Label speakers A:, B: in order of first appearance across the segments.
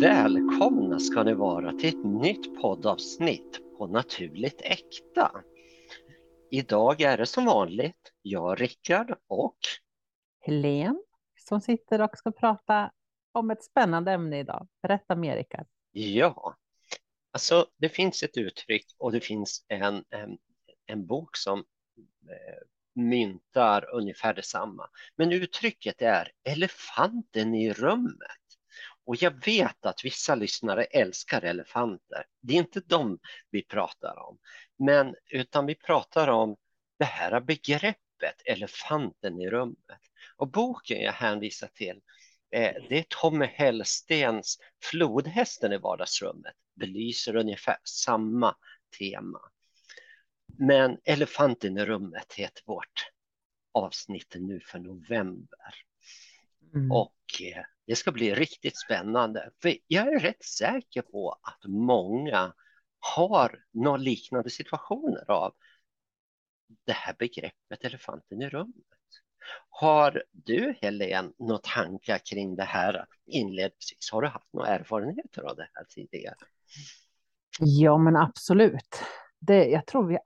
A: Välkomna ska ni vara till ett nytt poddavsnitt på Naturligt Äkta. Idag är det som vanligt jag, Rickard och
B: Helene som sitter och ska prata om ett spännande ämne idag. Berätta mer Rickard.
A: Ja, alltså det finns ett uttryck och det finns en, en, en bok som eh, myntar ungefär detsamma. Men uttrycket är elefanten i rummet. Och jag vet att vissa lyssnare älskar elefanter. Det är inte dem vi pratar om, men utan vi pratar om det här begreppet elefanten i rummet. Och boken jag hänvisar till, eh, det är Tommy Hellstens Flodhästen i vardagsrummet, belyser ungefär samma tema. Men elefanten i rummet heter vårt avsnitt nu för november. Mm. Och eh, det ska bli riktigt spännande. För jag är rätt säker på att många har några liknande situationer av det här begreppet elefanten i rummet. Har du Helene några tankar kring det här inledningsvis? Har du haft några erfarenheter av det här tidigare?
B: Ja, men absolut. Det, jag tror vi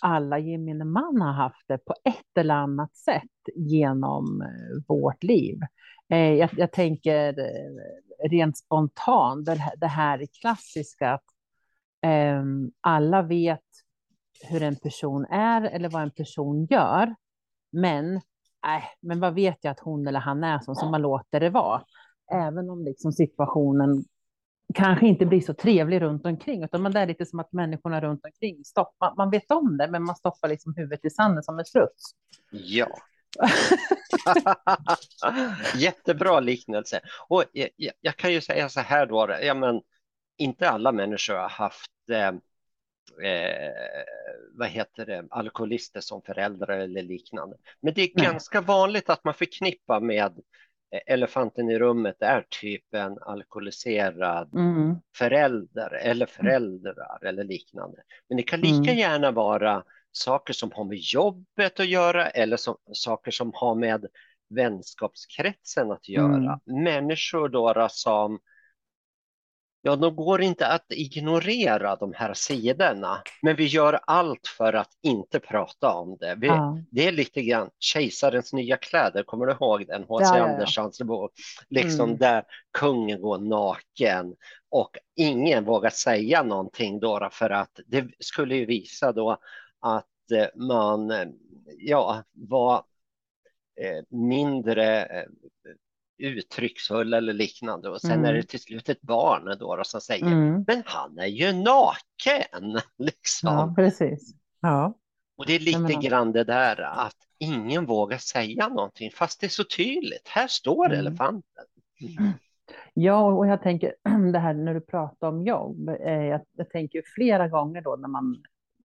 B: alla gemene man har haft det på ett eller annat sätt genom eh, vårt liv. Eh, jag, jag tänker eh, rent spontant, det här, det här klassiska att ehm, alla vet hur en person är eller vad en person gör. Men, äh, men vad vet jag att hon eller han är som, som man låter det vara. Även om liksom situationen kanske inte blir så trevlig runt omkring, utan man det är lite som att människorna runt omkring stoppar. Man vet om det, men man stoppar liksom huvudet i sanden som en struts.
A: Ja. Jättebra liknelse. Och jag, jag, kan ju säga så här då, ja, men inte alla människor har haft eh, eh, vad heter det, alkoholister som föräldrar eller liknande. Men det är Nej. ganska vanligt att man förknippar med elefanten i rummet är typ en alkoholiserad mm. förälder eller föräldrar eller liknande. Men det kan lika mm. gärna vara saker som har med jobbet att göra eller som, saker som har med vänskapskretsen att göra. Mm. Människor då som Ja, de går inte att ignorera de här sidorna, men vi gör allt för att inte prata om det. Vi, ja. Det är lite grann Kejsarens nya kläder, kommer du ihåg den? H.C. Ja, Anderssons bok, liksom mm. där kungen går naken och ingen vågar säga någonting då för att det skulle ju visa då att eh, man ja, var eh, mindre eh, uttrycksfull eller liknande och sen mm. är det till slut ett barn då, då som säger mm. men han är ju naken. Liksom.
B: Ja, precis. Ja.
A: Och det är lite men... grann det där att ingen vågar säga någonting fast det är så tydligt. Här står mm. elefanten.
B: Ja, och jag tänker det här när du pratar om jobb. Eh, jag, jag tänker flera gånger då när man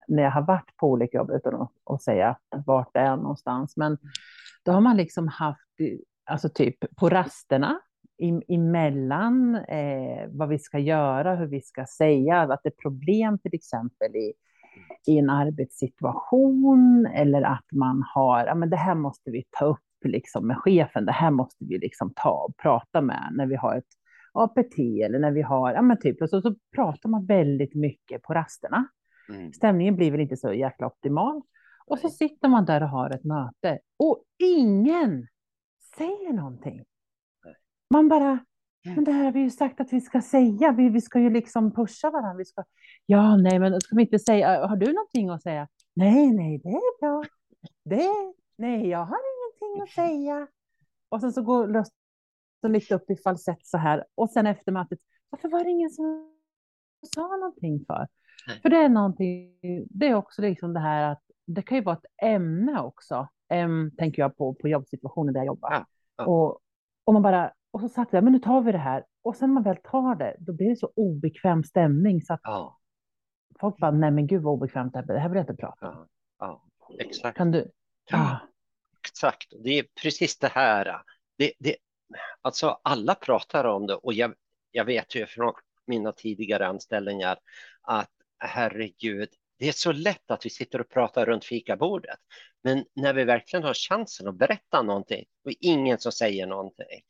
B: när jag har varit på olika jobb utan att, att säga vart det är någonstans. Men då har man liksom haft alltså typ på rasterna emellan eh, vad vi ska göra, hur vi ska säga, att det är problem till exempel i, i en arbetssituation eller att man har, ja men det här måste vi ta upp liksom med chefen, det här måste vi liksom ta och prata med när vi har ett APT eller när vi har, ja men typ, och så, så pratar man väldigt mycket på rasterna. Mm. Stämningen blir väl inte så jäkla optimal. Och så sitter man där och har ett möte och ingen säger någonting. Man bara, mm. men det här har vi ju sagt att vi ska säga. Vi, vi ska ju liksom pusha varandra. Vi ska, ja, nej, men ska vi inte säga, har du någonting att säga? Nej, nej, det är bra. Det, nej, jag har ingenting att säga. Och sen så går rösten lite upp i falsett så här. Och sen efter mötet, varför var det ingen som sa någonting för? För det är någonting, det är också liksom det här att det kan ju vara ett ämne också um, tänker jag på, på jobbsituationen där jag jobbar. Ja, ja. Och, och man bara, och så satt jag, men nu tar vi det här. Och sen när man väl tar det, då blir det så obekväm stämning så att ja. folk bara, nej men gud vad obekvämt det här, det här vill jag inte prata
A: om. Ja, exakt.
B: Kan du?
A: Ja. Exakt, det är precis det här. Det, det, alltså alla pratar om det och jag, jag vet ju från mina tidigare anställningar att herregud, det är så lätt att vi sitter och pratar runt fikabordet. Men när vi verkligen har chansen att berätta någonting och ingen som säger någonting.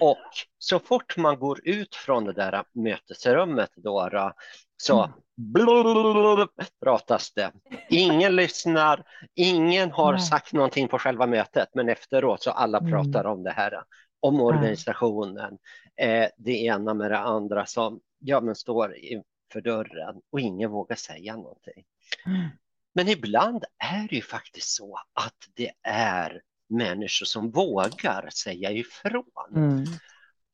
A: Och så fort man går ut från det där mötesrummet då, så mm. pratas det. Ingen lyssnar, ingen har sagt någonting på själva mötet, men efteråt så alla mm. pratar om det här, om organisationen, eh, det ena med det andra som ja, men står inför dörren och ingen vågar säga någonting. Men ibland är det ju faktiskt så att det är människor som vågar säga ifrån. Mm.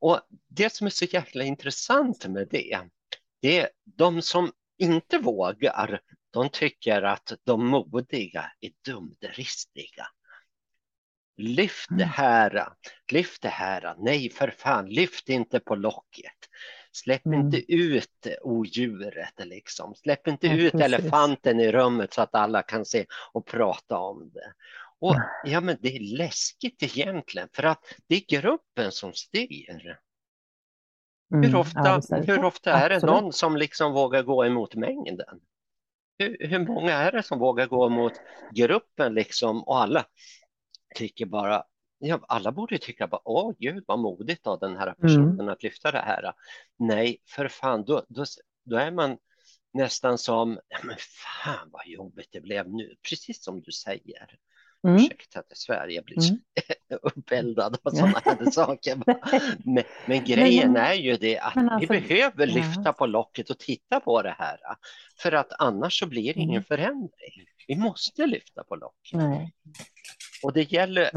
A: Och det som är så jäkla intressant med det, det är de som inte vågar, de tycker att de modiga är dumdristiga. Lyft det mm. här, lyft det här, nej för fan, lyft inte på locket. Släpp mm. inte ut odjuret liksom. Släpp inte ja, ut precis. elefanten i rummet så att alla kan se och prata om det. Och ja, men det är läskigt egentligen för att det är gruppen som styr. Mm, hur ofta, ja, hur ofta är det någon som liksom vågar gå emot mängden? Hur, hur många är det som vågar gå emot gruppen liksom och alla tycker bara Ja, alla borde tycka bara, åh gud vad modigt av den här personen mm. att lyfta det här. Nej, för fan, då, då, då är man nästan som, men fan vad jobbigt det blev nu, precis som du säger. Mm. Ursäkta att Sverige blir mm. uppeldad av sådana här saker. Men, men grejen är ju det att alltså, vi behöver lyfta ja. på locket och titta på det här. För att annars så blir det ingen mm. förändring. Vi måste lyfta på locket. Nej. Och det gäller,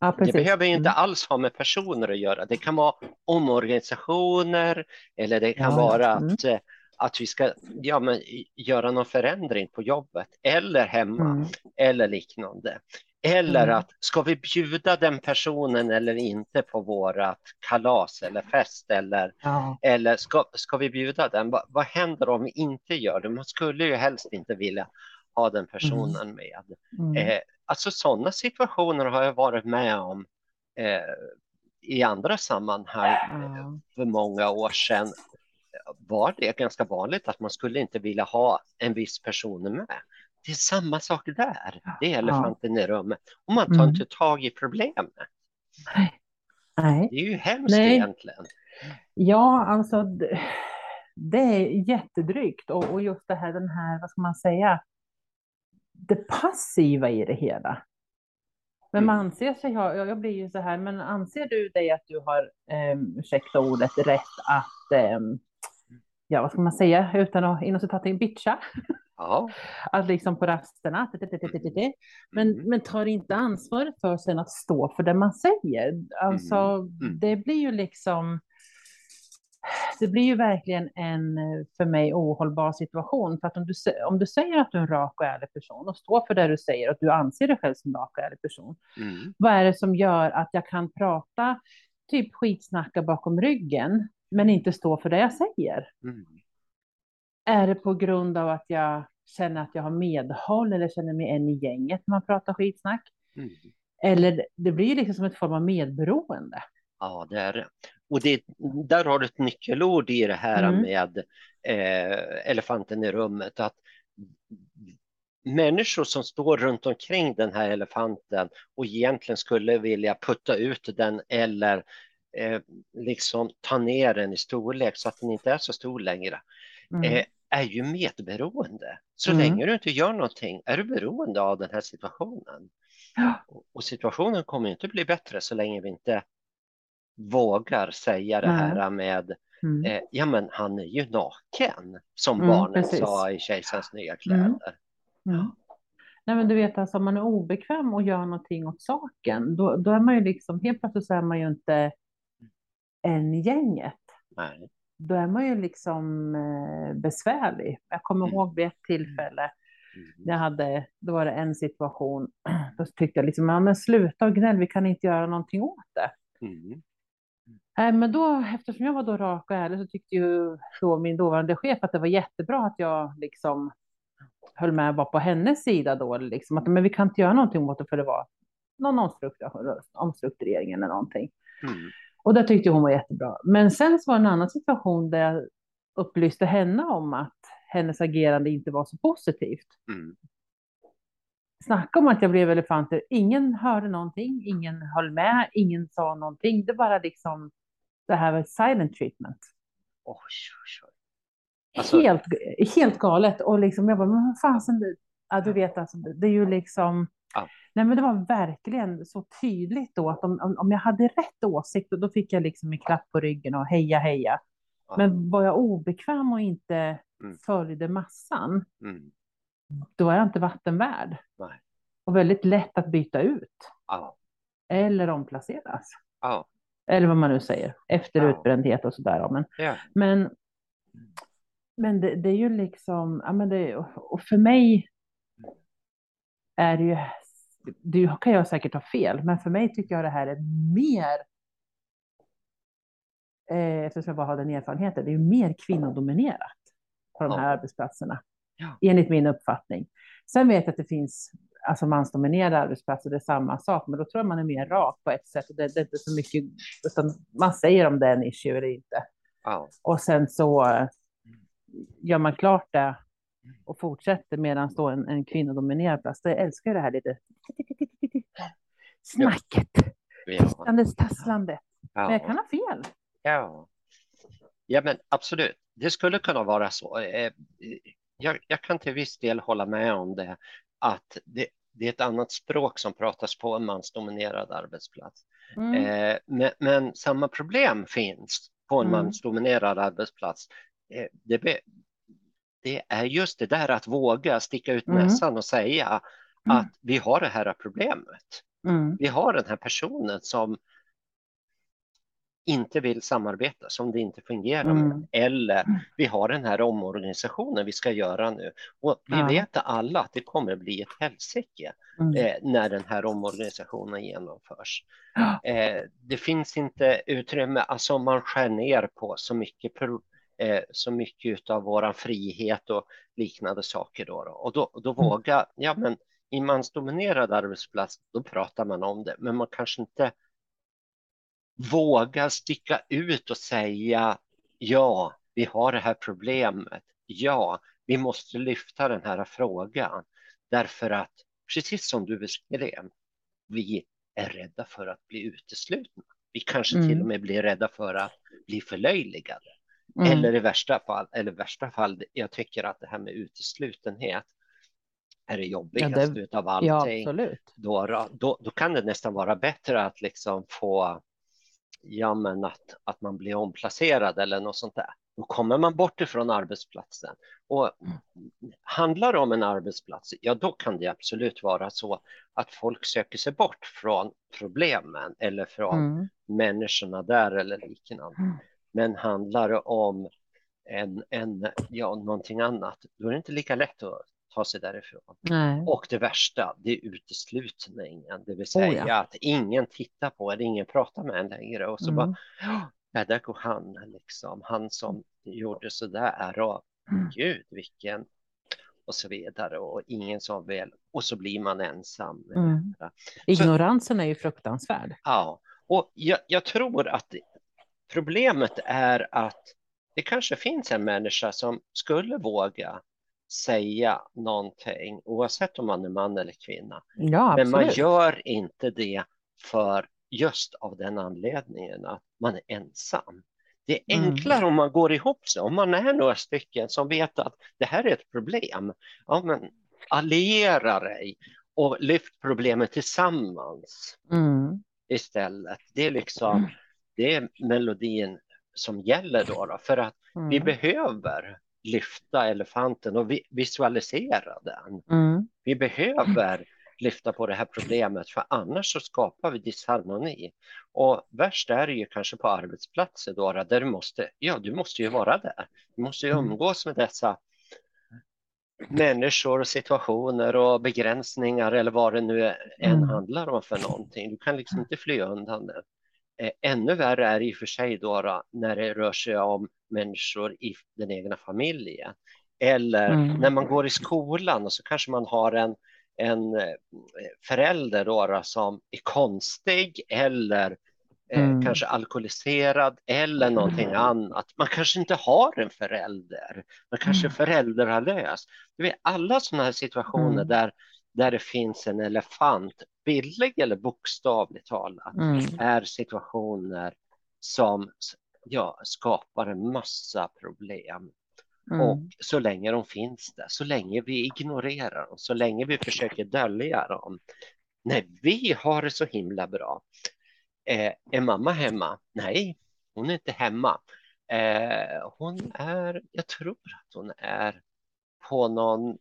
A: ja, det behöver inte mm. alls ha med personer att göra. Det kan vara omorganisationer eller det kan ja, vara mm. att, eh, att vi ska ja, men, göra någon förändring på jobbet eller hemma mm. eller liknande. Eller mm. att ska vi bjuda den personen eller inte på vårat kalas eller fest eller, ja. eller ska, ska vi bjuda den? Va, vad händer om vi inte gör det? Man skulle ju helst inte vilja ha den personen mm. med. Mm. Eh, alltså sådana situationer har jag varit med om eh, i andra sammanhang mm. för många år sedan. Var det ganska vanligt att man skulle inte vilja ha en viss person med. Det är samma sak där. Det är elefanten ja. i rummet. Och man tar mm. inte tag i problemet.
B: Nej.
A: Det är ju hemskt Nej. egentligen.
B: Ja, alltså det, det är jättedrygt och, och, just det här, den här, vad ska man säga, det passiva i det hela. Men man mm. anser sig ha, jag blir ju så här, men anser du dig att du har, eh, ursäkta ordet, rätt att, eh, ja vad ska man säga, utan att inom citaten bitcha? Ja. Att liksom på rasterna, men, mm. men tar inte ansvaret för sen att stå för det man säger. Alltså, mm. det blir ju liksom, det blir ju verkligen en för mig ohållbar situation. För att om du, om du säger att du är en rak och ärlig person och står för det du säger och att du anser dig själv som en rak och ärlig person. Mm. Vad är det som gör att jag kan prata typ skitsnacka bakom ryggen men inte stå för det jag säger? Mm. Är det på grund av att jag känner att jag har medhåll eller känner mig en i gänget när man pratar skitsnack? Mm. Eller det blir liksom som ett form av medberoende.
A: Ja, det är det. Och det, där har du ett nyckelord i det här mm. med eh, elefanten i rummet. Att människor som står runt omkring den här elefanten och egentligen skulle vilja putta ut den eller eh, liksom ta ner den i storlek så att den inte är så stor längre. Mm. Eh, är ju medberoende. Så mm. länge du inte gör någonting är du beroende av den här situationen. Ja. Och situationen kommer inte bli bättre så länge vi inte vågar säga det här med mm. eh, ja men han är ju naken som mm, barnen precis. sa i Kejsarens nya mm. kläder.
B: Mm. Nej men du vet alltså om man är obekväm och gör någonting åt saken då, då är man ju liksom helt plötsligt så är man ju inte en gänget. Nej. Då är man ju liksom eh, besvärlig. Jag kommer mm. ihåg vid ett tillfälle mm. jag hade, då var det en situation, då tyckte jag liksom, ja men sluta och gnäll, vi kan inte göra någonting åt det. Mm. Nej, men då, eftersom jag var då rak och ärlig så tyckte ju då min dåvarande chef att det var jättebra att jag liksom höll med var på hennes sida då, liksom att men vi kan inte göra någonting åt det för det var någon omstrukturering eller någonting. Mm. Och det tyckte hon var jättebra. Men sen så var det en annan situation där jag upplyste henne om att hennes agerande inte var så positivt.
A: Mm.
B: Snacka om att jag blev elefanter. Ingen hörde någonting, ingen höll med, ingen sa någonting. Det bara liksom det här med silent treatment.
A: Oj, oj, oj. Alltså-
B: Helt, helt galet. Och liksom jag bara, men vad fasen, det- ja, du vet alltså, det är ju liksom.
A: Ja.
B: Nej, men det var verkligen så tydligt då att om, om, om jag hade rätt åsikt, då fick jag liksom en klapp på ryggen och heja, heja.
A: Ja.
B: Men var jag obekväm och inte
A: Mm.
B: följde massan,
A: Mm.
B: då är jag inte vattenvärd.
A: Nej.
B: Och väldigt lätt att byta ut
A: Ja,
B: eller omplaceras.
A: ja,
B: Eller vad man nu säger, efter
A: Ja.
B: utbrändhet och sådär. ja, Men,
A: ja.
B: men, men det, det är ju liksom, ja, men det, och för mig är det ju, det kan jag säkert ha fel, men för mig tycker jag det här är mer, eh, eftersom jag bara har den erfarenheten, det är ju mer kvinnodominerat på de här
A: Ja.
B: arbetsplatserna,
A: Ja.
B: enligt min uppfattning. Sen vet jag att det finns alltså mansdominerade arbetsplatser, det är samma sak, men då tror jag man är mer rak på ett sätt. Och det, det är inte så mycket, utan man säger om det är en issue eller inte.
A: ja.
B: Och sen så eh, gör man klart det och fortsätter medan då en, en kvinnodominerad plats. Jag älskar det här lite snacket,
A: ja.
B: tissandes, tasslandet. Men jag
A: ja.
B: kan ha fel.
A: Ja. ja, men absolut. Det skulle kunna vara så. Eh, Jag, jag kan till viss del hålla med om det, att det, det är ett annat språk som pratas på en mansdominerad arbetsplats.
B: Mm.
A: Eh, men, men samma problem finns på en
B: Mm.
A: mansdominerad arbetsplats. Eh, det, be- det är just det där att våga sticka ut
B: Mm.
A: näsan och säga
B: Mm.
A: att vi har det här problemet.
B: Mm.
A: Vi har den här personen som inte vill samarbeta, som det inte fungerar med.
B: Mm.
A: Eller vi har den här omorganisationen vi ska göra nu. Och vi
B: Ja.
A: vet alla att det kommer bli ett helsike
B: Mm.
A: eh, när den här omorganisationen genomförs.
B: Ja.
A: Eh, det finns inte utrymme, alltså man skär ner på så mycket, pro- eh, så mycket av våran frihet och liknande saker. Då, då. Och då, då
B: Mm.
A: våga, ja men i mansdominerad arbetsplats, då pratar man om det, men man kanske inte vågar sticka ut och säga ja, vi har det här problemet. Ja, vi måste lyfta den här frågan därför att precis som du beskrev, vi är rädda för att bli uteslutna. Vi kanske
B: Mm.
A: till och med blir rädda för att bli förlöjligade.
B: Mm.
A: Eller i värsta fall, eller värsta fall, jag tycker att det här med uteslutenhet är det jobbigaste
B: det-
A: utav
B: Ja,
A: allting.
B: absolut.
A: Då, då, då kan det nästan vara bättre att liksom få, ja men att, att man blir omplacerad eller något sånt där. Då kommer man bort ifrån arbetsplatsen. Och handlar det om en arbetsplats, ja då kan det absolut vara så att folk söker sig bort från problemen eller från
B: Mm.
A: människorna där eller liknande.
B: Mm.
A: Men handlar det om en, en, ja, någonting annat, då är det inte lika lätt att ta sig därifrån.
B: Nej.
A: Och det värsta, det är uteslutningen, det vill
B: Oh,
A: säga
B: ja.
A: att ingen tittar på en, ingen pratar med en längre och så
B: Mm.
A: bara, ja, där går han, liksom, han som gjorde så där och
B: Mm.
A: gud vilken och så vidare och ingen som vill och så blir man ensam.
B: Mm. Ignoransen är ju fruktansvärd.
A: Ja, och jag, jag tror att problemet är att det kanske finns en människa som skulle våga säga någonting, oavsett om man är man eller kvinna.
B: Ja,
A: Men man gör inte det för just av den anledningen att man är ensam. Det är
B: Mm.
A: enklare om man går ihop sig, om man är några stycken som vet att det här är ett problem. Ja, men alliera dig och lyft problemet tillsammans
B: Mm.
A: istället. Det är liksom det är melodin som gäller då, då för att vi
B: Mm.
A: behöver lyfta elefanten och vi, visualisera den.
B: Mm.
A: Vi behöver lyfta på det här problemet för annars så skapar vi disharmoni. Och värst är det ju kanske på arbetsplatser då, där du måste, ja du måste ju vara där. Du måste ju
B: Mm.
A: umgås med dessa människor och situationer och begränsningar eller vad det nu än
B: Mm.
A: handlar om för någonting. Du kan liksom inte fly undan det. Eh, Ännu värre är det i och för sig då, när det rör sig om människor i den egna familjen. Eller
B: Mm.
A: när man går i skolan och så kanske man har en, en eh, förälder då, som är konstig eller eh, mm. kanske alkoholiserad eller någonting annat. Man kanske inte har en förälder, man kanske är mm. föräldralös. Du vet, alla sådana här situationer mm. där, där det finns en elefant, bildlig eller bokstavligt talat, mm. är situationer som ja, skapar en massa problem. Mm. Och så länge de finns där, så länge vi ignorerar dem, så länge vi försöker dölja dem. Nej, vi har det så himla bra. Eh, är mamma hemma? Nej, hon är inte hemma. Eh, hon är, jag tror att hon är på någon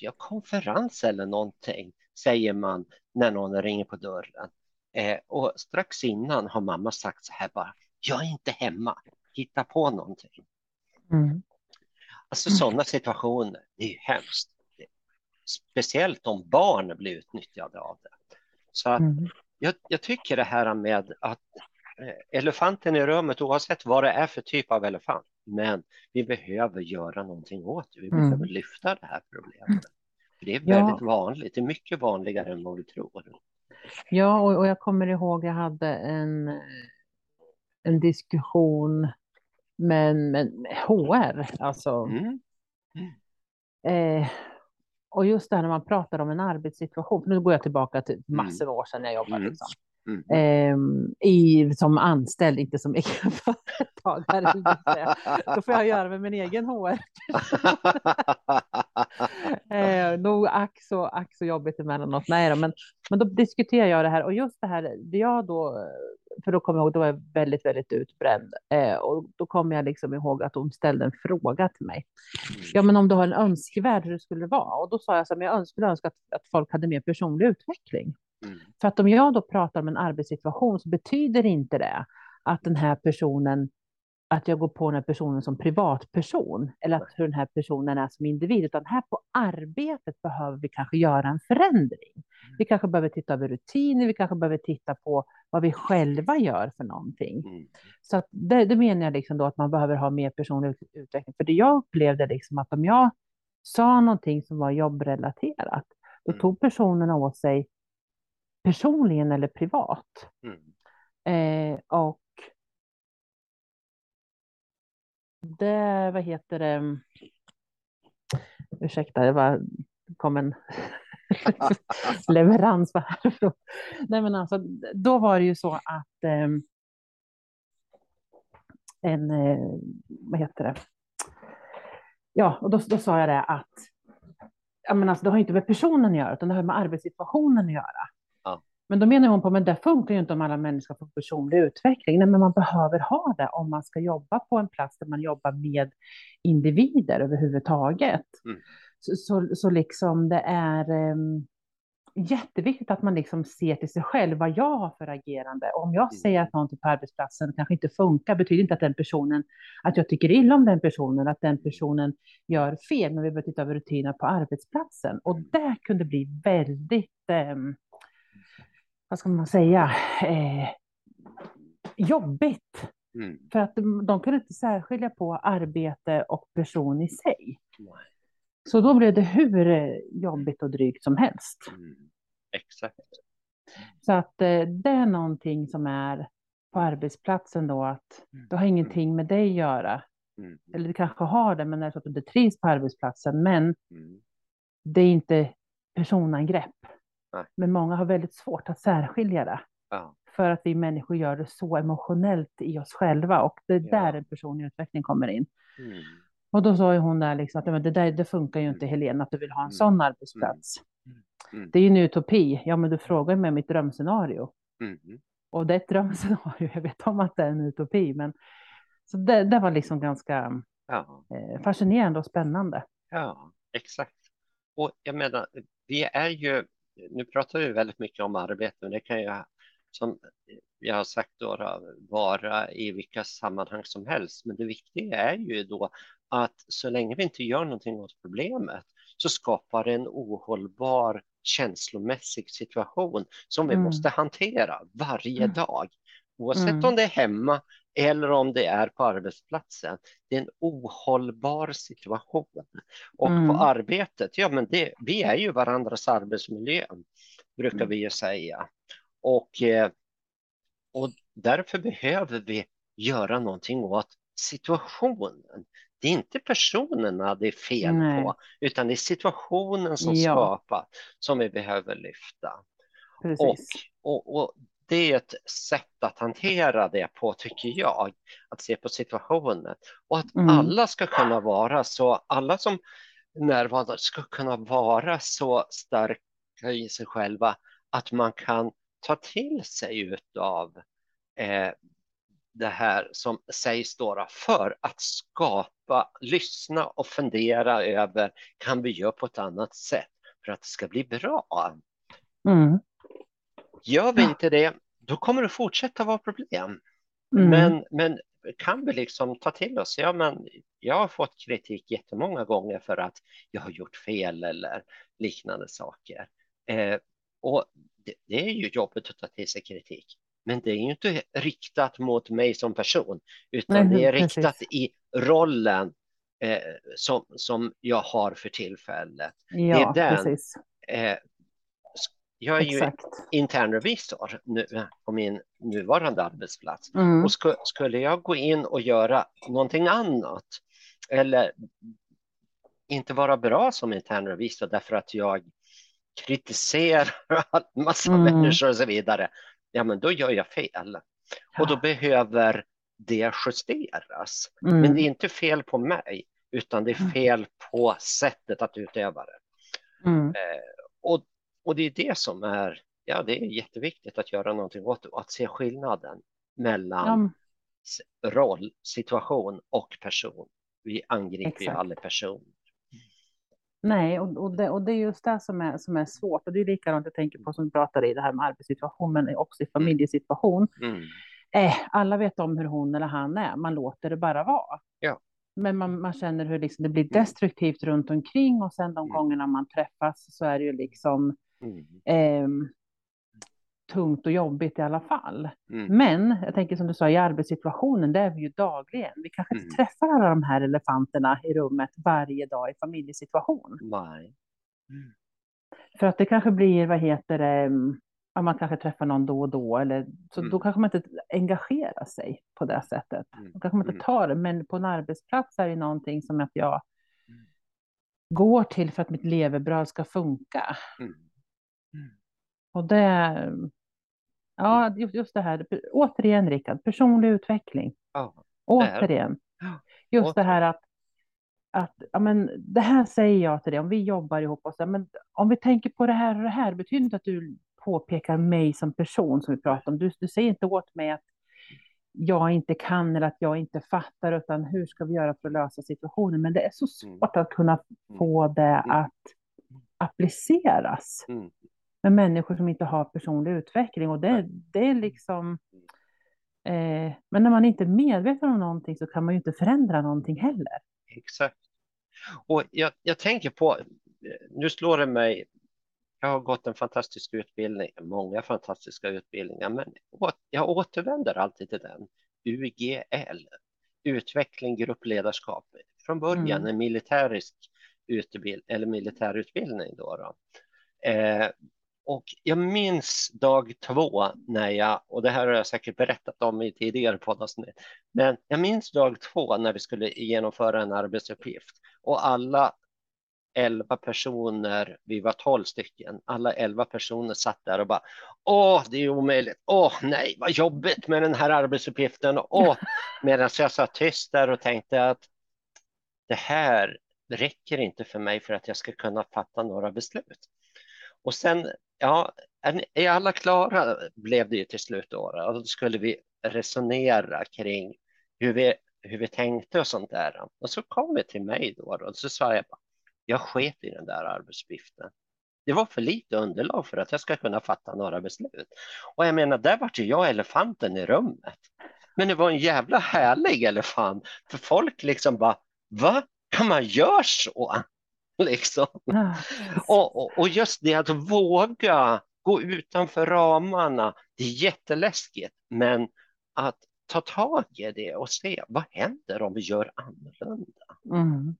A: ja, konferens eller någonting, säger man när någon ringer på dörren. Eh, och strax innan har mamma sagt så här bara, jag är inte hemma, hitta på någonting. Mm. Alltså sådana situationer, det är ju hemskt. Speciellt om barn blir utnyttjade av det. Så att mm. jag, jag, tycker det här med att eh, elefanten i rummet, oavsett vad det är för typ av elefant, men vi behöver göra någonting åt det. Vi mm. behöver lyfta det här problemet. Det är väldigt ja. vanligt, det är mycket vanligare än vad vi tror.
B: Ja, och, och jag kommer ihåg jag hade en, en diskussion med, med, HR, alltså. Mm. Mm. Eh, och just det här när man pratar om en arbetssituation, nu går jag tillbaka till mm. massor av år sedan jag jobbade. Mm. Liksom. Mm. Eh, i, som anställd, inte som egenföretagare. Då får jag göra med min egen HR. eh, nog ack så, ack så jobbigt emellanåt. Nej då, men, men då diskuterar jag det här och just det här, det jag då, för då kommer jag ihåg, då var jag väldigt, väldigt utbränd eh, och då kommer jag liksom ihåg att hon ställde en fråga till mig. Ja, men om du har en önskevärld hur det skulle vara och då sa jag så här, men jag skulle önska att, att folk hade mer personlig utveckling. Mm. För att om jag då pratar om en arbetssituation så betyder inte det att den här personen, att jag går på den här personen som privatperson eller att hur den här personen är som individ, utan här på arbetet behöver vi kanske göra en förändring. Mm. Vi kanske behöver titta över rutiner, vi kanske behöver titta på vad vi själva gör för någonting. Mm. Så att det, det menar jag liksom då att man behöver ha mer personlig utveckling. För det jag upplevde liksom att om jag sa någonting som var jobbrelaterat, då mm. tog personerna åt sig personligen eller privat. Mm. Eh, och det, vad heter det, ursäkta, det var, kom en leverans härifrån. Nej men alltså, då var det ju så att eh, en, eh, vad heter det, ja, och då, då sa jag det att ja, men alltså, det har inte med personen att göra, utan det har med arbetssituationen att göra. Men då menar hon på, men det funkar ju inte om alla människor får personlig utveckling. Nej, men man behöver ha det om man ska jobba på en plats där man jobbar med individer överhuvudtaget. Mm. Så, så, så, liksom det är um, jätteviktigt att man liksom ser till sig själv vad jag har för agerande. Och om jag mm. säger att någonting på arbetsplatsen kanske inte funkar, betyder inte att den personen, att jag tycker illa om den personen, att den personen gör fel, men vi behöver titta över rutiner på arbetsplatsen. Och mm. det kunde bli väldigt um, vad ska man säga, eh, jobbigt. Mm. För att de, de kunde inte särskilja på arbete och person i sig. Nej. Så då blev det hur jobbigt och drygt som helst. Mm.
A: Exakt.
B: Så att eh, det är någonting som är på arbetsplatsen då att mm. det har ingenting med dig att göra. Mm. Eller det kanske har det, men det är så att du inte trivs på arbetsplatsen. Men mm. det är inte personangrepp. Nej. Men många har väldigt svårt att särskilja det. Ja. För att vi människor gör det så emotionellt i oss själva och det är ja. där en personlig utveckling kommer in. Mm. Och då sa ju hon där liksom att det där det funkar ju inte mm. Helena att du vill ha en mm. sån arbetsplats. Mm. mm. Det är ju en utopi. Ja, men du frågar mig mitt drömscenario. Mm. Och det är ett drömscenario. Jag vet om att det är en utopi, men så det, det var liksom ganska ja. eh, fascinerande och spännande.
A: Ja, exakt. Och jag menar, vi är ju nu pratar vi väldigt mycket om arbete, men det kan ju som jag har sagt då, vara i vilka sammanhang som helst. Men det viktiga är ju då att så länge vi inte gör någonting åt problemet så skapar det en ohållbar känslomässig situation som vi mm. måste hantera varje mm. dag. Oavsett mm. om det är hemma eller om det är på arbetsplatsen. Det är en ohållbar situation. Och mm. på arbetet, ja men det, vi är ju varandras arbetsmiljö, brukar mm. vi ju säga. Och, eh, och därför behöver vi göra någonting åt situationen. Det är inte personerna det är fel
B: Nej.
A: på, utan det är situationen som
B: Ja.
A: skapar som vi behöver lyfta. Och,
B: Precis.
A: och, och det är ett sätt att hantera det på, tycker jag, att se på situationen. Och att
B: Mm.
A: alla ska kunna vara så, alla som närvarande ska kunna vara så starka i sig själva att man kan ta till sig utav eh, det här som sägs då, för att skapa, lyssna och fundera över kan vi göra på ett annat sätt för att det ska bli bra.
B: Mm.
A: Gör vi inte det, då kommer det fortsätta vara problem.
B: Mm.
A: Men, men kan vi liksom ta till oss, ja men jag har fått kritik jättemånga gånger för att jag har gjort fel eller liknande saker. Eh, och det, det är ju jobbigt att ta till sig kritik. Men det är ju inte riktat mot mig som person, utan
B: Nej,
A: det är
B: precis.
A: riktat i rollen eh, som, som jag har för tillfället.
B: ja,
A: det är den.
B: precis.
A: Eh, jag är ju
B: Exakt.
A: internrevisor nu, på min nuvarande arbetsplats.
B: Mm.
A: Och sku, skulle jag gå in och göra någonting annat eller inte vara bra som internrevisor därför att jag kritiserar en massa
B: Mm.
A: människor och så vidare, ja men då gör jag fel. Och då behöver det justeras.
B: Mm.
A: Men det är inte fel på mig, utan det är
B: Mm.
A: fel på sättet att utöva det.
B: Mm.
A: Eh, och, och det är det som är, ja det är jätteviktigt att göra någonting åt och att se skillnaden mellan
B: Ja,
A: roll, situation och person. Vi angriper ju
B: Exakt.
A: alla personer.
B: Nej, och, och, det, och det är just det som är, som är svårt. Och det är likadant jag tänker på som vi pratade i det här med arbetssituation, men också i familjesituation.
A: Mm.
B: Eh, alla vet om hur hon eller han är, man låter det bara vara.
A: Ja.
B: Men man, man känner hur liksom det blir destruktivt runt omkring och sen de
A: Mm.
B: gångerna man träffas så är det ju liksom
A: Mm.
B: ehm, tungt och jobbigt i alla fall.
A: Mm.
B: Men jag tänker som du sa i arbetssituationen, det är vi ju dagligen. Vi kanske inte
A: Mm.
B: träffar alla de här elefanterna i rummet varje dag i familjesituation.
A: Nej.
B: För att det kanske blir, vad heter det, mm, ja, man kanske träffar någon då och då, eller så
A: Mm.
B: då kanske man inte engagerar sig på det sättet.
A: Mm.
B: Då kanske man
A: Mm.
B: inte tar det, men på en arbetsplats är det någonting som att jag
A: Mm.
B: går till för att mitt levebröd ska funka.
A: Mm.
B: Och det, ja, just just det här, återigen Rickard, personlig utveckling.
A: Ja.
B: Återigen.
A: Ja,
B: Just det här att, att ja, men, det här säger jag till dig, om vi jobbar ihop och så, men om vi tänker på det här och det här, betyder inte att du påpekar mig som person som vi pratar om. Du, du säger inte åt mig att jag inte kan eller att jag inte fattar, utan hur ska vi göra för att lösa situationen? Men det är så svårt att kunna få det att appliceras
A: Mm.
B: Med människor som inte har personlig utveckling. Och det, det är liksom... Eh, men när man inte är medveten om någonting så kan man ju inte förändra någonting heller.
A: Exakt. Och jag, jag tänker på, nu slår det mig, jag har gått en fantastisk utbildning, många fantastiska utbildningar, men jag återvänder alltid till den. UGL, utveckling, gruppledarskap. Från början
B: Mm.
A: en militärisk utbild, eller militärutbildning. Då, då. Eh, och jag minns dag två när jag, och det här har jag säkert berättat om i tidigare poddavsnitt, men jag minns dag två när vi skulle genomföra en arbetsuppgift och alla elva personer, vi var tolv stycken, alla elva personer satt där och bara Åh, det är omöjligt. Åh, nej, vad jobbigt med den här arbetsuppgiften. Åh, medan jag satt tyst där och tänkte att det här räcker inte för mig för att jag ska kunna fatta några beslut. Och sen, ja, är, ni- är alla klara blev det ju till slut då. Och då skulle vi resonera kring hur vi, hur vi tänkte och sånt där. Och så kom vi till mig då, då och så sa jag bara, jag sket i den där arbetsuppgiften. Det var för lite underlag för att jag ska kunna fatta några beslut. Och jag menar, där vart ju jag elefanten i rummet. Men det var en jävla härlig elefant, för folk liksom bara, va? Kan man göra så? Liksom. Och, och, och just det att våga gå utanför ramarna, det är jätteläskigt, men att ta tag i det och se vad händer om vi gör annorlunda.
B: Mm.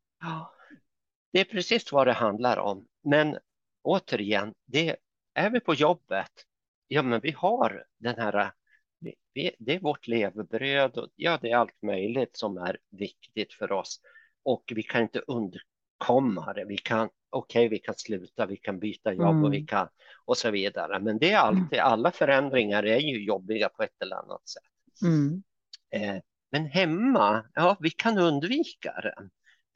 A: Det är precis vad det handlar om. Men återigen, det är vi på jobbet. Ja, men vi har den här vi, det är vårt levebröd och ja, det är allt möjligt som är viktigt för oss och vi kan inte undkomma det. Vi kan, okej, okay, vi kan sluta, vi kan byta jobb mm. och vi kan och så vidare. Men det är alltid, alla förändringar är ju jobbiga på ett eller annat sätt.
B: Mm.
A: Eh, men hemma, ja, vi kan undvika det.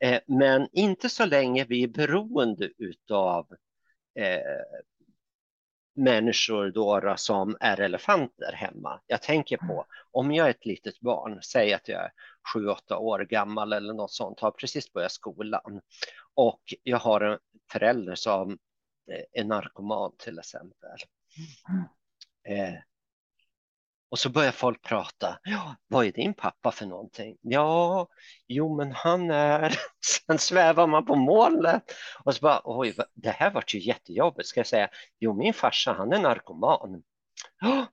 A: Eh, men inte så länge vi är beroende utav eh, människor då som är elefanter hemma. Jag tänker på om jag är ett litet barn, säg att jag är sju, åtta år gammal eller något sånt, har precis börjat skolan och jag har en förälder som är narkoman till exempel. Mm. Eh, och så börjar folk prata. Ja, vad är din pappa för någonting? Ja, jo, men han är... Sen svävar man på molnet och så bara, oj, det här vart ju jättejobbigt. Ska jag säga, jo, min farsa, han är narkoman.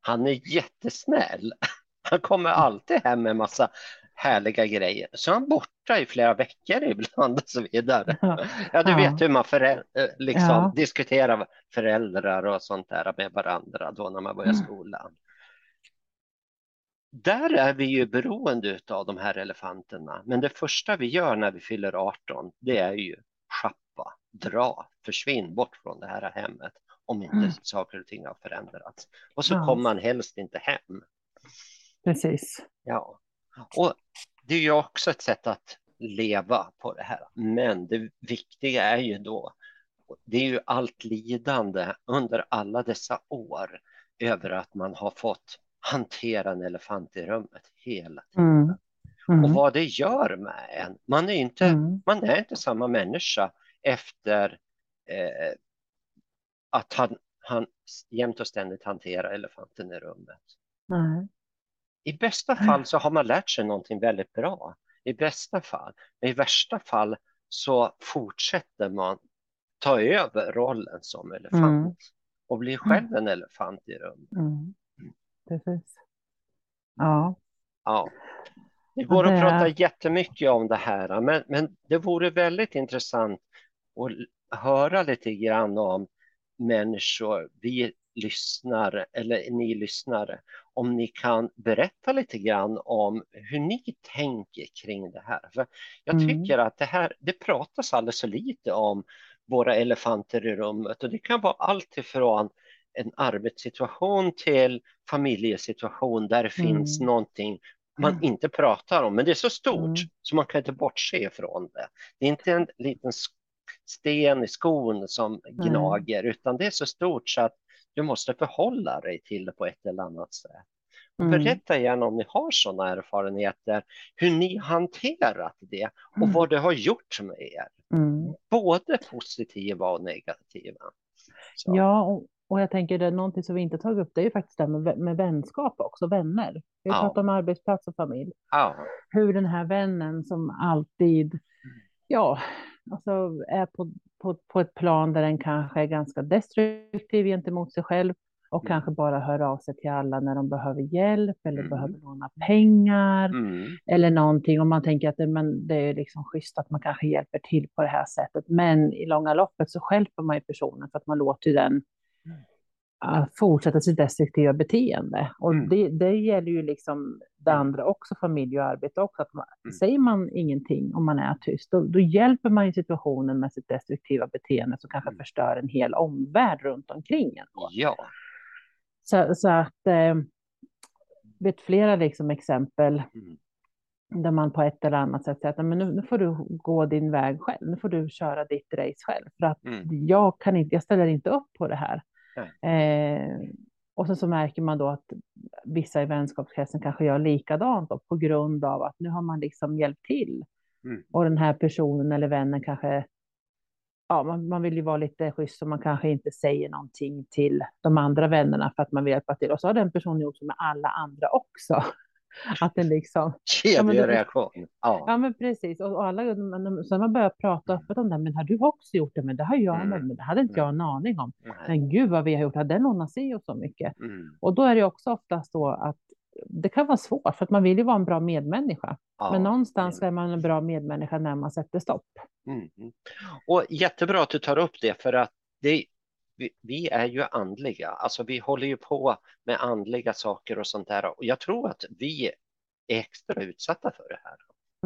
A: Han är jättesnäll. Han kommer alltid hem med massa härliga grejer. Så är han borta i flera veckor ibland och så vidare. Ja, du vet hur man föräl- eh, liksom ja. diskuterar föräldrar och sånt där med varandra då när man börjar mm. skolan. Där är vi ju beroende av de här elefanterna. Men det första vi gör när vi fyller 18, det är ju schappa, dra, försvinn bort från det här hemmet om inte mm. saker och ting har förändrats. Och så ja. kommer man helst inte hem.
B: Precis.
A: Ja, och det är ju också ett sätt att leva på det här. Men det viktiga är ju då, det är ju allt lidande under alla dessa år över att man har fått hantera en elefant i rummet hela tiden. Mm. Mm. Och vad det gör med en. Man är inte, mm. man är inte samma människa efter eh, att han, han jämt och ständigt hanterar elefanten i rummet. I bästa fall så har man lärt sig någonting väldigt bra. I bästa fall. Men i värsta fall så fortsätter man ta över rollen som elefant mm. och blir själv en elefant i rummet.
B: Mm precis. Ja.
A: ja. Det går att prata jättemycket om det här, men, men det vore väldigt intressant att höra lite grann om människor, vi lyssnare eller ni lyssnare, om ni kan berätta lite grann om hur ni tänker kring det här. För jag mm. tycker att det här, det pratas alldeles så lite om våra elefanter i rummet och det kan vara allt ifrån en arbetssituation till familjesituation där det mm. finns någonting man mm. inte pratar om, men det är så stort mm. så man kan inte bortse ifrån det. Det är inte en liten sten i skon som gnager, mm. utan det är så stort så att du måste förhålla dig till det på ett eller annat sätt. Mm. Berätta gärna om ni har sådana erfarenheter, hur ni hanterat det och mm. vad det har gjort med er.
B: Mm.
A: Både positiva och negativa.
B: Så. Ja, och, och jag tänker det är någonting som vi inte tagit upp, det är ju faktiskt det med, med vänskap också, vänner. Vi har ja. pratat om arbetsplats och familj.
A: Ja.
B: Hur den här vännen som alltid, ja, alltså är på, på, på ett plan där den kanske är ganska destruktiv gentemot sig själv och mm. kanske bara hör av sig till alla när de behöver hjälp eller mm. behöver låna pengar mm. eller någonting. Och man tänker att det, men det är liksom schysst att man kanske hjälper till på det här sättet. Men i långa loppet så hjälper man ju personen för att man låter den fortsätta sitt destruktiva beteende. Och mm. det, det gäller ju liksom det mm. andra också, familj och arbete också. Att man, mm. Säger man ingenting om man är tyst, då, då, hjälper man ju situationen med sitt destruktiva beteende som kanske mm. förstör en hel omvärld runt omkring en.
A: Ja.
B: Så, så att, eh, vet flera liksom exempel mm. där man på ett eller annat sätt säger att men nu, nu, får du gå din väg själv, nu får du köra ditt race själv, för att mm. jag, kan inte, jag ställer inte upp på det här. Eh, och så, så märker man då att vissa i vänskapskretsen kanske gör likadant då, på grund av att nu har man liksom hjälpt till. Mm. Och den här personen eller vännen kanske, ja, man, man vill ju vara lite schysst så man kanske inte säger någonting till de andra vännerna för att man vill hjälpa till. Och så har den personen gjort så med alla andra också. Att den liksom...
A: Kedjereaktion.
B: Ja. ja, men precis. Och alla, så när man börjar prata öppet om det, men har du också gjort det? Men det har jag mm. men det hade inte jag en aning om. Mm. Men gud vad vi har gjort, hade den lånat sig och så mycket? Mm. Och då är det också oftast så att det kan vara svårt, för att man vill ju vara en bra medmänniska. Ja. Men någonstans är man en bra medmänniska när man sätter stopp.
A: Mm. Och jättebra att du tar upp det, för att det vi, vi, är ju andliga, alltså vi håller ju på med andliga saker och sånt där. Och jag tror att vi är extra utsatta för det här.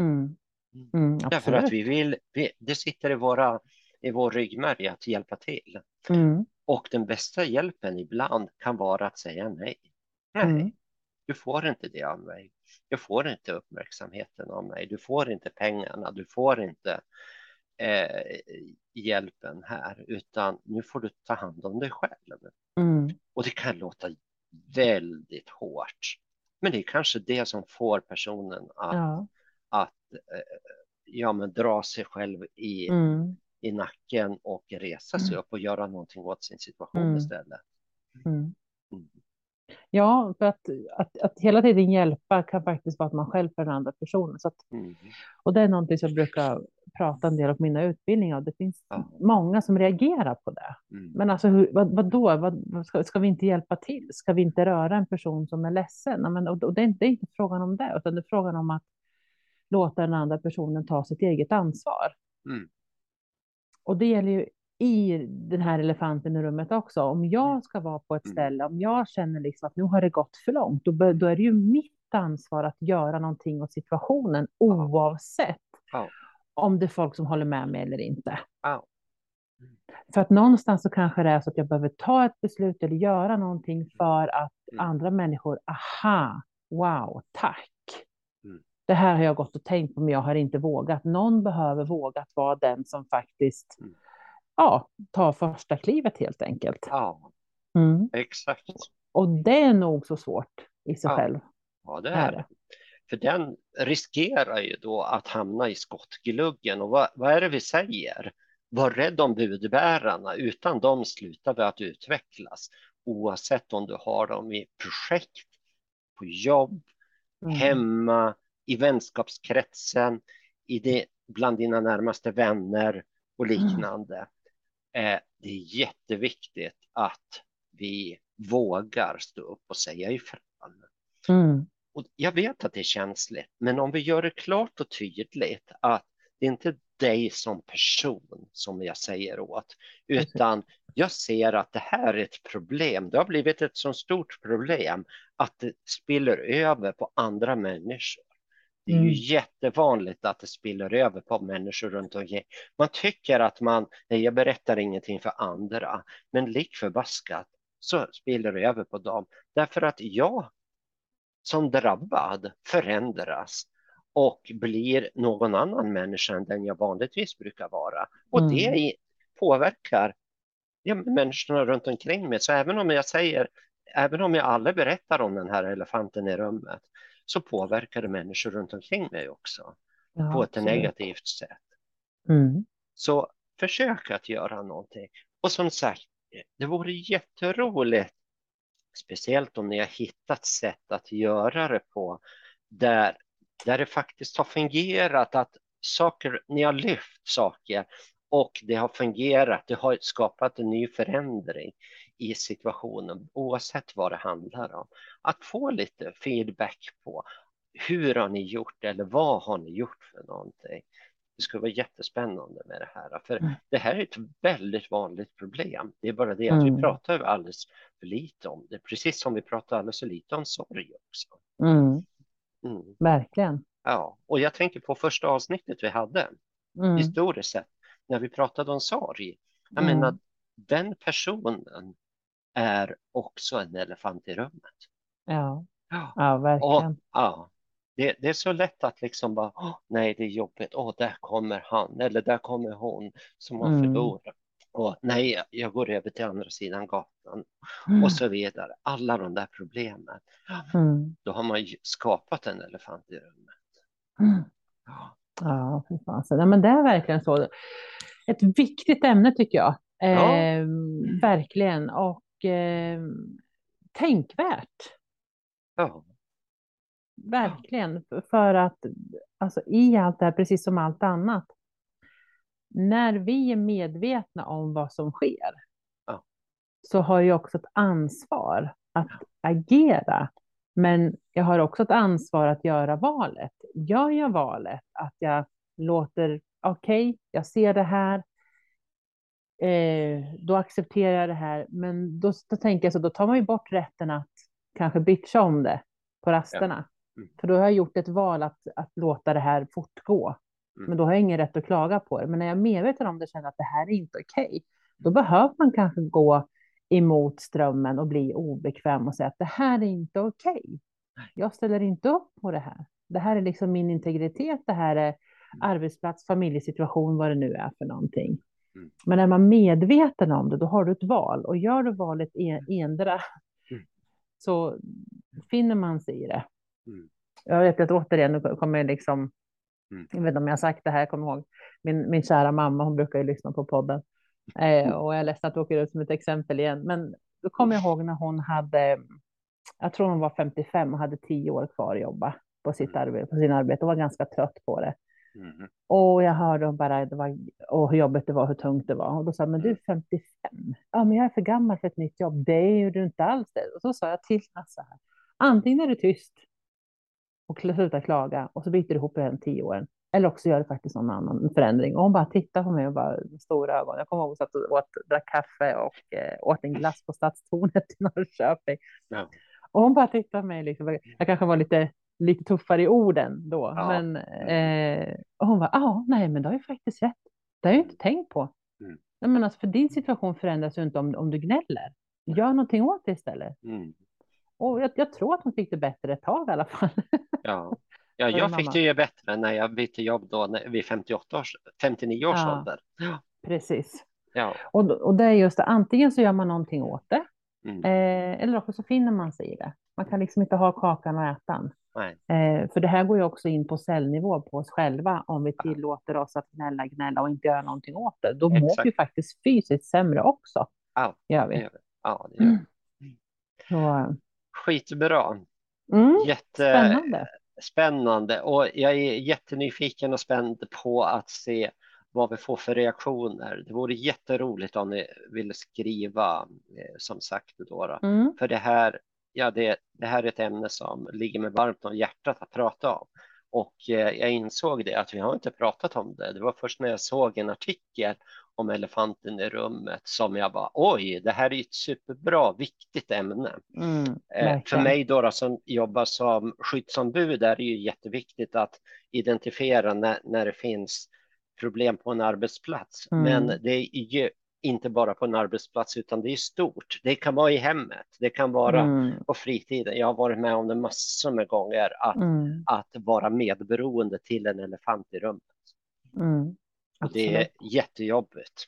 B: Mm. Mm,
A: Därför att vi vill, vi, det sitter i, våra, i vår ryggmärg att hjälpa till.
B: Mm.
A: Och den bästa hjälpen ibland kan vara att säga nej. Nej,
B: Mm.
A: du får inte det av mig. Du får inte uppmärksamheten av mig. Du får inte pengarna. Du får inte eh, hjälpen här, utan nu får du ta hand om dig själv.
B: Mm.
A: Och det kan låta väldigt hårt, men det är kanske det som får personen att,
B: Ja.
A: att eh, ja, men dra sig själv i,
B: Mm.
A: i nacken och resa sig
B: Mm.
A: upp och göra någonting åt sin situation
B: Mm.
A: istället.
B: Mm.
A: Mm.
B: Ja, för att, att, att hela tiden hjälpa kan faktiskt vara att man själv för den andra personen. Så att,
A: Mm.
B: och det är någonting som jag brukar prata en del om mina utbildningar. Och det finns
A: Ja.
B: många som reagerar på det.
A: Mm.
B: Men alltså, hur, vad, vad då? Vad, vad ska, ska vi inte hjälpa till? Ska vi inte röra en person som är ledsen? Ja, men, och, och det, är inte, det är inte frågan om det, utan det är frågan om att låta den andra personen ta sitt eget ansvar.
A: Mm.
B: Och det gäller ju i den här elefanten i rummet också. Om jag ska vara på ett
A: Mm.
B: ställe, om jag känner liksom att nu har det gått för långt, då, då är det ju mitt ansvar att göra någonting åt situationen oavsett
A: Ja.
B: Om det är folk som håller med mig eller inte.
A: Ja.
B: För att någonstans så kanske det är så att jag behöver ta ett beslut eller göra någonting för att
A: Mm.
B: andra människor, aha, wow, tack.
A: Mm.
B: Det här har jag gått och tänkt på, men jag har inte vågat. Någon behöver våga att vara den som faktiskt
A: Mm.
B: ja, tar första klivet helt enkelt.
A: Ja,
B: Mm.
A: exakt.
B: Och det är nog så svårt i sig
A: Ja.
B: själv.
A: Ja, det
B: är
A: det. För den riskerar ju då att hamna i skottgluggen. Och vad, vad är det vi säger? Var rädd om budbärarna. Utan dem slutar vi att utvecklas. Oavsett om du har dem i projekt, på jobb,
B: Mm.
A: hemma, i vänskapskretsen, i det, bland dina närmaste vänner och liknande. Eh, det är jätteviktigt att vi vågar stå upp och säga ifrån.
B: Mm.
A: Och jag vet att det är känsligt, men om vi gör det klart och tydligt att det är inte dig som person som jag säger åt, utan jag ser att det här är ett problem. Det har blivit ett så stort problem att det spiller över på andra människor. Det är ju
B: Mm.
A: jättevanligt att det spiller över på människor runt omkring. Man tycker att man, nej jag berättar ingenting för andra, men lik förbaskat så spiller det över på dem. Därför att jag som drabbad förändras och blir någon annan människa än den jag vanligtvis brukar vara. Och
B: Mm.
A: det påverkar ja, människorna runt omkring mig. Så även om jag säger, även om jag aldrig berättar om den här elefanten i rummet, så påverkar det människor runt omkring mig också
B: Ja,
A: på ett
B: absolut.
A: negativt sätt.
B: Mm.
A: Så försök att göra någonting. Och som sagt, det vore jätteroligt, speciellt om ni har hittat sätt att göra det på, där, där det faktiskt har fungerat, att saker, ni har lyft saker och det har fungerat, det har skapat en ny förändring i situationen, oavsett vad det handlar om. Att få lite feedback på hur har ni gjort eller vad har ni gjort för någonting? Det skulle vara jättespännande med det här, för
B: Mm.
A: det här är ett väldigt vanligt problem. Det är bara det att vi
B: Mm.
A: pratar alldeles för lite om det, precis som vi pratar alldeles för lite om sorg också.
B: Mm.
A: Mm.
B: Verkligen.
A: Ja, och jag tänker på första avsnittet vi hade,
B: Mm.
A: historiskt sett, när vi pratade om sorg. Jag menar, den personen är också en elefant i rummet.
B: Ja.
A: Ja,
B: ja,
A: och,
B: verkligen.
A: ja. Det, det är så lätt att liksom bara, "Åh, nej det är jobbigt, åh där kommer han eller där kommer hon som har
B: Mm.
A: förlorat. Och nej, jag- går över till andra sidan gatan
B: Mm.
A: och så vidare. Alla de där problemen.
B: Mm.
A: Då har man ju skapat en elefant i rummet.
B: Mm.
A: Ja,
B: Ja, fy fasen. Ja, men det är verkligen så. Ett viktigt ämne tycker jag.
A: Ja.
B: Eh, verkligen. Och eh, tänkvärt.
A: ja,
B: Verkligen. För att alltså, i allt det här, precis som allt annat, när vi är medvetna om vad som sker,
A: Ja.
B: så har jag också ett ansvar att agera. Men jag har också ett ansvar att göra valet. Gör jag valet att jag låter, okej, jag ser det här, eh, då accepterar jag det här. Men då, då tänker jag så, då tar man ju bort rätten att kanske bitcha om det på rasterna. Ja. Mm. För då har jag gjort ett val att, att låta det här fortgå. Mm. Men då har jag ingen rätt att klaga på det. Men när jag är medveten om det känner att det här är inte okej, okay, då behöver man kanske gå emot strömmen och bli obekväm och säga att det här är inte okej. Okay. Jag ställer inte upp på det här. Det här är liksom min integritet. Det här är mm. arbetsplats, familjesituation, vad det nu är för någonting. Mm. Men är man medveten om det, då har du ett val. Och gör du valet en, endera, mm. så finner man sig i det. Mm. Jag vet att återigen, nu kommer jag liksom, mm. jag vet inte om jag har sagt det här, jag kommer ihåg, min, min kära mamma, hon brukar ju lyssna på podden. Eh, och jag är ledsen att jag åker ut som ett exempel igen, men då kommer jag ihåg när hon hade, jag tror hon var 55 och hade tio år kvar att jobba på sitt mm. arbete, på sin arbete och var ganska trött på det. Mm. Och jag hörde bara det var, och hur jobbigt det var, hur tungt det var. Och då sa men du är 55. Ja, men jag är för gammal för ett nytt jobb. Det är ju du inte alls det. Och så sa jag till henne så här. Antingen är du tyst och slutar klaga och så byter du ihop igen tio åren. Eller också gör det faktiskt någon annan förändring. Och hon bara tittade på mig och bara med stora ögon. Jag kommer ihåg att jag åt, drack kaffe och eh, åt en glass på Stadstornet i Norrköping. Ja. Och hon bara tittade på mig. Liksom. Jag kanske var lite lite tuffare i orden då. Ja. Men, eh, och hon var, ja, ah, nej, men det har ju faktiskt rätt. Det har jag inte tänkt på. Mm. Nej, men alltså, för din situation förändras ju inte om, om du gnäller. Gör någonting åt det istället. Mm. Och jag, jag, tror att hon fick det bättre ett tag i alla fall.
A: Ja, ja jag fick det ju bättre när jag bytte jobb då när, vid 58 års, 59 års ja, ålder.
B: Precis. Ja. Och, och det är just det, antingen så gör man någonting åt det, mm. eh, eller också så finner man sig i det. Man kan liksom inte ha kakan och äta Eh, för det här går ju också in på cellnivå på oss själva. Om vi tillåter oss att gnälla, gnälla och inte göra någonting åt det, då mår vi faktiskt fysiskt sämre också.
A: Ja, gör vi. Ja, det gör vi. Mm. Så. Skitbra.
B: Mm, Jätte... Spännande.
A: Spännande och jag är jättenyfiken och spänd på att se vad vi får för reaktioner. Det vore jätteroligt om ni vill skriva eh, som sagt då. Mm. För det här ja, det, det här är ett ämne som ligger mig varmt om hjärtat att prata om. Och eh, jag insåg det att vi har inte pratat om det. Det var först när jag såg en artikel om elefanten i rummet som jag bara oj, det här är ett superbra, viktigt ämne. Mm, eh, för mig då, då som jobbar som skyddsombud är det ju jätteviktigt att identifiera när, när det finns problem på en arbetsplats. Mm. Men det är ju inte bara på en arbetsplats utan det är stort. Det kan vara i hemmet, det kan vara mm. på fritiden. Jag har varit med om det massor med gånger att, mm. att vara medberoende till en elefant i rummet. Mm. Det är jättejobbigt.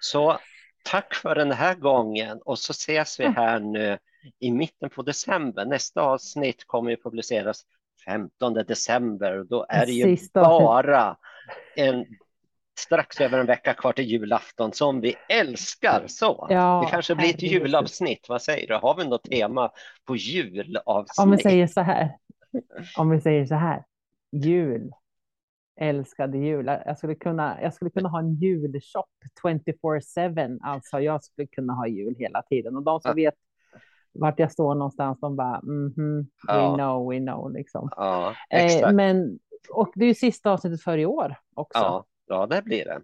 A: Så tack för den här gången och så ses vi här nu i mitten på december. Nästa avsnitt kommer ju publiceras 15 december och då är det ju bara en strax över en vecka kvar till julafton som vi älskar. Så ja, det kanske blir ett julavsnitt. Vad säger du? Har vi något tema på julavsnitt?
B: Om vi säger så här. Om vi säger så här. Jul. Älskade jul. Jag skulle kunna, jag skulle kunna ha en julshop 24-7. Alltså jag skulle kunna ha jul hela tiden. Och de som vet vart jag står någonstans, de bara mm -hmm, ja. we know, we know liksom. Ja, eh, men, och det är ju sista avsnittet för i år också. Ja.
A: Ja, det blir det.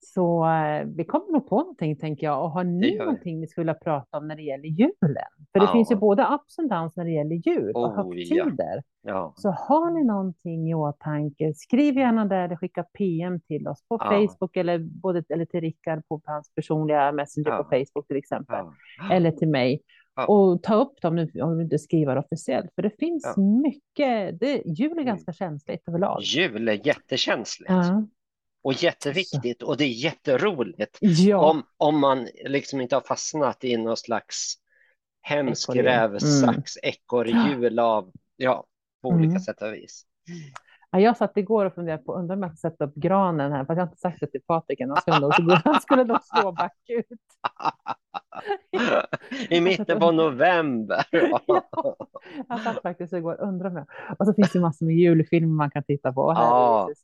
B: Så eh, vi kommer nog på någonting, tänker jag. Och har ni någonting ni skulle prata om när det gäller julen? För det ja. finns ju både ups och downs när det gäller jul och oh, högtider. Ja. Ja. Så har ni någonting i åtanke, skriv gärna där eller skicka PM till oss på Facebook eller, både, eller till Rickard på hans personliga Messenger på Facebook till exempel. Eller till mig. Och ta upp dem om du inte skriver officiellt. För det finns mycket. Det, jul är mm. ganska känsligt överlag.
A: Jul är jättekänsligt och jätteviktigt och det är jätteroligt ja. om, om man liksom inte har fastnat i någon slags hemsk rävsax, mm. ekorrhjul av, ja, på olika mm. sätt och vis.
B: Ja, jag satt igår och funderade på, undrar om jag ska sätta upp granen här, för jag har inte sagt det till Patrik än, han skulle nog, han skulle nog slå bakut.
A: I mitten på november.
B: ja, jag satt faktiskt igår, undrar om jag, och så finns det massor med julfilmer man kan titta på. Ja. Det,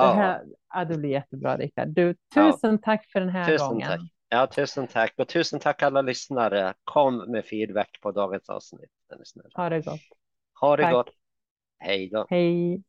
B: här, ja, det blir jättebra, Rickard. Du, tusen ja. tack för den här tusen gången.
A: Tack. Ja, tusen tack. Och tusen tack alla lyssnare. Kom med feedback på dagens avsnitt.
B: Ha det gott.
A: Ha det tack. gott. Hej då.
B: Hej.